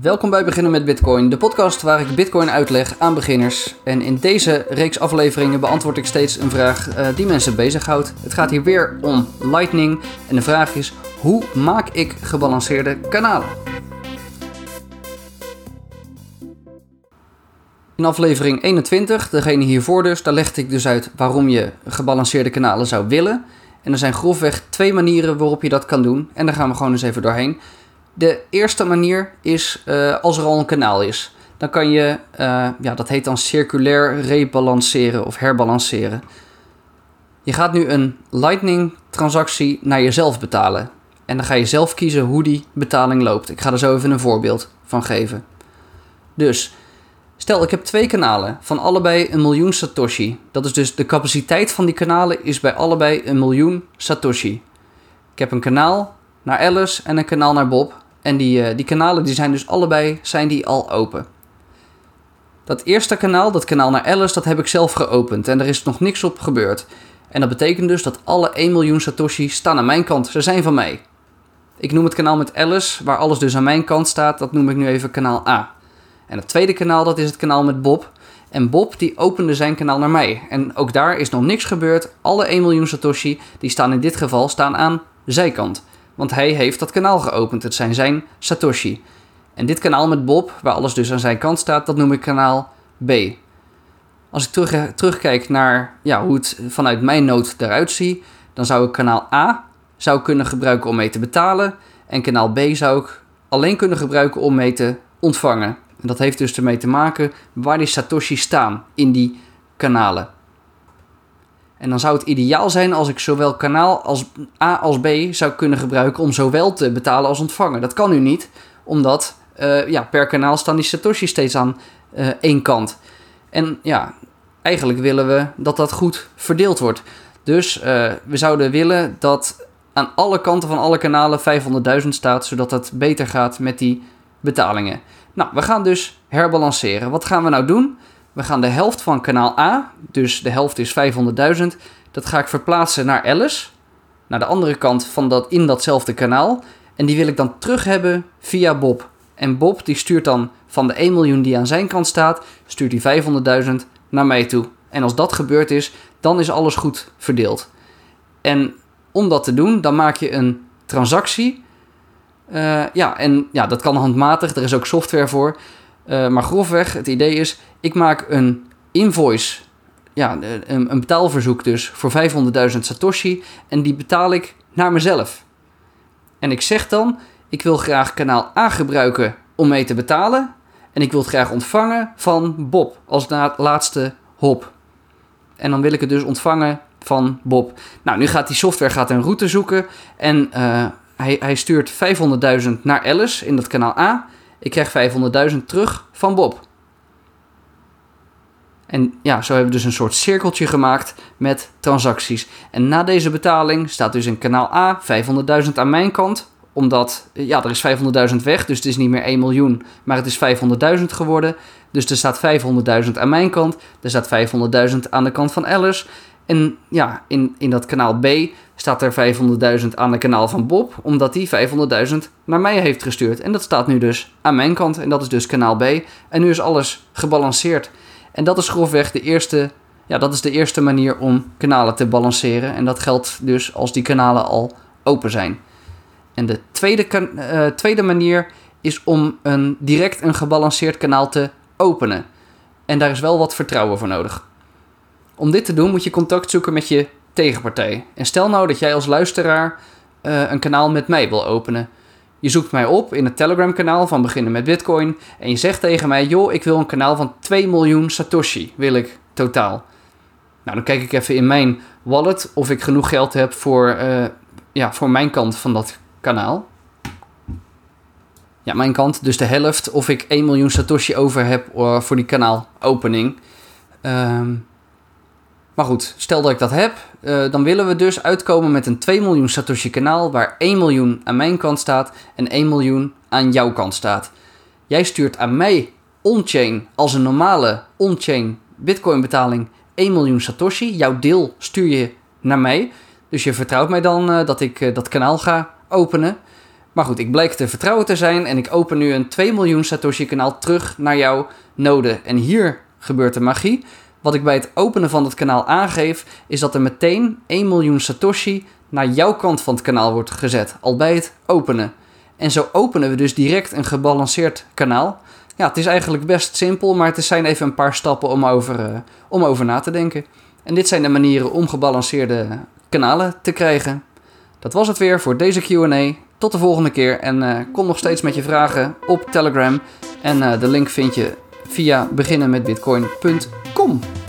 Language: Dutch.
Welkom bij Beginnen met Bitcoin, de podcast waar ik Bitcoin uitleg aan beginners. En in deze reeks afleveringen beantwoord ik steeds een vraag uh, die mensen bezighoudt. Het gaat hier weer om Lightning en de vraag is: hoe maak ik gebalanceerde kanalen? In aflevering 21, degene hiervoor dus, daar legde ik dus uit waarom je gebalanceerde kanalen zou willen. En er zijn grofweg twee manieren waarop je dat kan doen. En daar gaan we gewoon eens even doorheen. De eerste manier is uh, als er al een kanaal is. Dan kan je, uh, ja, dat heet dan circulair rebalanceren of herbalanceren. Je gaat nu een Lightning transactie naar jezelf betalen. En dan ga je zelf kiezen hoe die betaling loopt. Ik ga er zo even een voorbeeld van geven. Dus, stel ik heb twee kanalen van allebei een miljoen Satoshi. Dat is dus de capaciteit van die kanalen is bij allebei een miljoen Satoshi. Ik heb een kanaal naar Alice en een kanaal naar Bob. En die, uh, die kanalen die zijn dus allebei zijn die al open. Dat eerste kanaal, dat kanaal naar Alice, dat heb ik zelf geopend. En er is nog niks op gebeurd. En dat betekent dus dat alle 1 miljoen Satoshi staan aan mijn kant. Ze zijn van mij. Ik noem het kanaal met Alice, waar alles dus aan mijn kant staat, dat noem ik nu even kanaal A. En het tweede kanaal, dat is het kanaal met Bob. En Bob die opende zijn kanaal naar mij. En ook daar is nog niks gebeurd. Alle 1 miljoen Satoshi, die staan in dit geval, staan aan zijkant. Want hij heeft dat kanaal geopend. Het zijn zijn Satoshi. En dit kanaal met Bob, waar alles dus aan zijn kant staat, dat noem ik kanaal B. Als ik terug, terugkijk naar ja, hoe het vanuit mijn nood eruit ziet, dan zou ik kanaal A zou kunnen gebruiken om mee te betalen. En kanaal B zou ik alleen kunnen gebruiken om mee te ontvangen. En dat heeft dus ermee te maken waar die Satoshi staan in die kanalen. En dan zou het ideaal zijn als ik zowel kanaal als A als B zou kunnen gebruiken om zowel te betalen als ontvangen. Dat kan nu niet, omdat uh, ja, per kanaal staan die Satoshi steeds aan uh, één kant. En ja, eigenlijk willen we dat dat goed verdeeld wordt. Dus uh, we zouden willen dat aan alle kanten van alle kanalen 500.000 staat, zodat het beter gaat met die betalingen. Nou, we gaan dus herbalanceren. Wat gaan we nou doen? We gaan de helft van kanaal A, dus de helft is 500.000, dat ga ik verplaatsen naar Alice, naar de andere kant van dat, in datzelfde kanaal. En die wil ik dan terug hebben via Bob. En Bob die stuurt dan van de 1 miljoen die aan zijn kant staat, stuurt hij 500.000 naar mij toe. En als dat gebeurd is, dan is alles goed verdeeld. En om dat te doen, dan maak je een transactie. Uh, ja, en ja, dat kan handmatig, er is ook software voor. Uh, maar grofweg, het idee is, ik maak een invoice, ja, een, een betaalverzoek dus, voor 500.000 Satoshi. En die betaal ik naar mezelf. En ik zeg dan, ik wil graag kanaal A gebruiken om mee te betalen. En ik wil het graag ontvangen van Bob als laatste hop. En dan wil ik het dus ontvangen van Bob. Nou, nu gaat die software gaat een route zoeken. En uh, hij, hij stuurt 500.000 naar Alice in dat kanaal A. Ik krijg 500.000 terug van Bob. En ja, zo hebben we dus een soort cirkeltje gemaakt met transacties. En na deze betaling staat dus in kanaal A 500.000 aan mijn kant. Omdat, ja, er is 500.000 weg, dus het is niet meer 1 miljoen, maar het is 500.000 geworden. Dus er staat 500.000 aan mijn kant, er staat 500.000 aan de kant van Alice. En ja, in, in dat kanaal B staat er 500.000 aan het kanaal van Bob, omdat hij 500.000 naar mij heeft gestuurd. En dat staat nu dus aan mijn kant en dat is dus kanaal B. En nu is alles gebalanceerd. En dat is grofweg de eerste, ja, dat is de eerste manier om kanalen te balanceren. En dat geldt dus als die kanalen al open zijn. En de tweede, uh, tweede manier is om een, direct een gebalanceerd kanaal te openen. En daar is wel wat vertrouwen voor nodig. Om dit te doen moet je contact zoeken met je tegenpartij. En stel nou dat jij als luisteraar uh, een kanaal met mij wil openen. Je zoekt mij op in het Telegram kanaal van Beginnen met Bitcoin. En je zegt tegen mij, joh, ik wil een kanaal van 2 miljoen Satoshi, wil ik totaal. Nou, dan kijk ik even in mijn wallet of ik genoeg geld heb voor, uh, ja, voor mijn kant van dat kanaal. Ja, mijn kant, dus de helft, of ik 1 miljoen Satoshi over heb uh, voor die kanaalopening. Um, maar goed, stel dat ik dat heb, uh, dan willen we dus uitkomen met een 2 miljoen Satoshi kanaal waar 1 miljoen aan mijn kant staat en 1 miljoen aan jouw kant staat. Jij stuurt aan mij on-chain als een normale on-chain Bitcoin betaling 1 miljoen Satoshi. Jouw deel stuur je naar mij. Dus je vertrouwt mij dan uh, dat ik uh, dat kanaal ga openen. Maar goed, ik bleek te vertrouwen te zijn en ik open nu een 2 miljoen Satoshi kanaal terug naar jouw node. En hier gebeurt de magie. Wat ik bij het openen van het kanaal aangeef, is dat er meteen 1 miljoen Satoshi naar jouw kant van het kanaal wordt gezet, al bij het openen. En zo openen we dus direct een gebalanceerd kanaal. Ja, het is eigenlijk best simpel, maar het zijn even een paar stappen om over, uh, om over na te denken. En dit zijn de manieren om gebalanceerde kanalen te krijgen. Dat was het weer voor deze QA. Tot de volgende keer en uh, kom nog steeds met je vragen op Telegram. En uh, de link vind je via beginnenmetbitcoin.com.